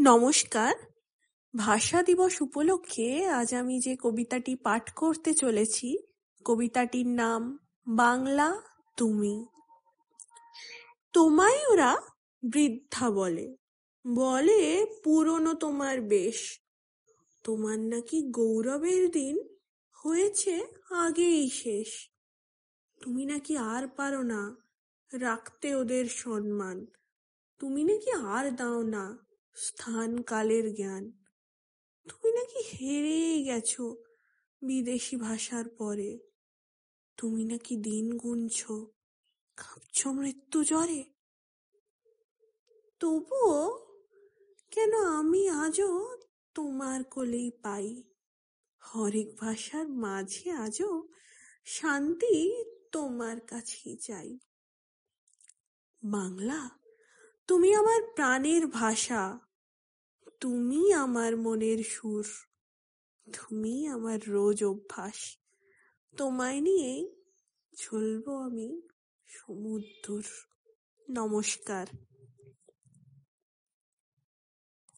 নমস্কার। ভাষা দিবস উপলক্ষে আজ আমি যে কবিতাটি পাঠ করতে চলেছি, কবিতাটির নাম বাংলা তুমি। তোমায় ওরা বৃদ্ধা বলে বলে পুরনো তোমার বেশ। তোমার নাকি গৌরবের দিন হয়েছে আগেই শেষ। তুমি নাকি আর পারো না রাখতে ওদের সম্মান। তুমি নাকি আর দাও না স্থান কালের জ্ঞান। তুমি নাকি হেরেই গেছ বিদেশি ভাষার পরে। তুমি নাকি দিন গুনছ কাঁপছ মৃত্যু জ্বরে। তবুও কেন আমি আজও তোমার কোলেই পাই? হরেক ভাষার মাঝে আজও শান্তি তোমার কাছেই চাই। বাংলা, তুমি আমার প্রাণের ভাষা। তুমি আমার মনের সুর তুমি আমার রোজ অভ্যাস। তোমায় নিয়েই চলবো আমি সমুদ্র নমস্কার।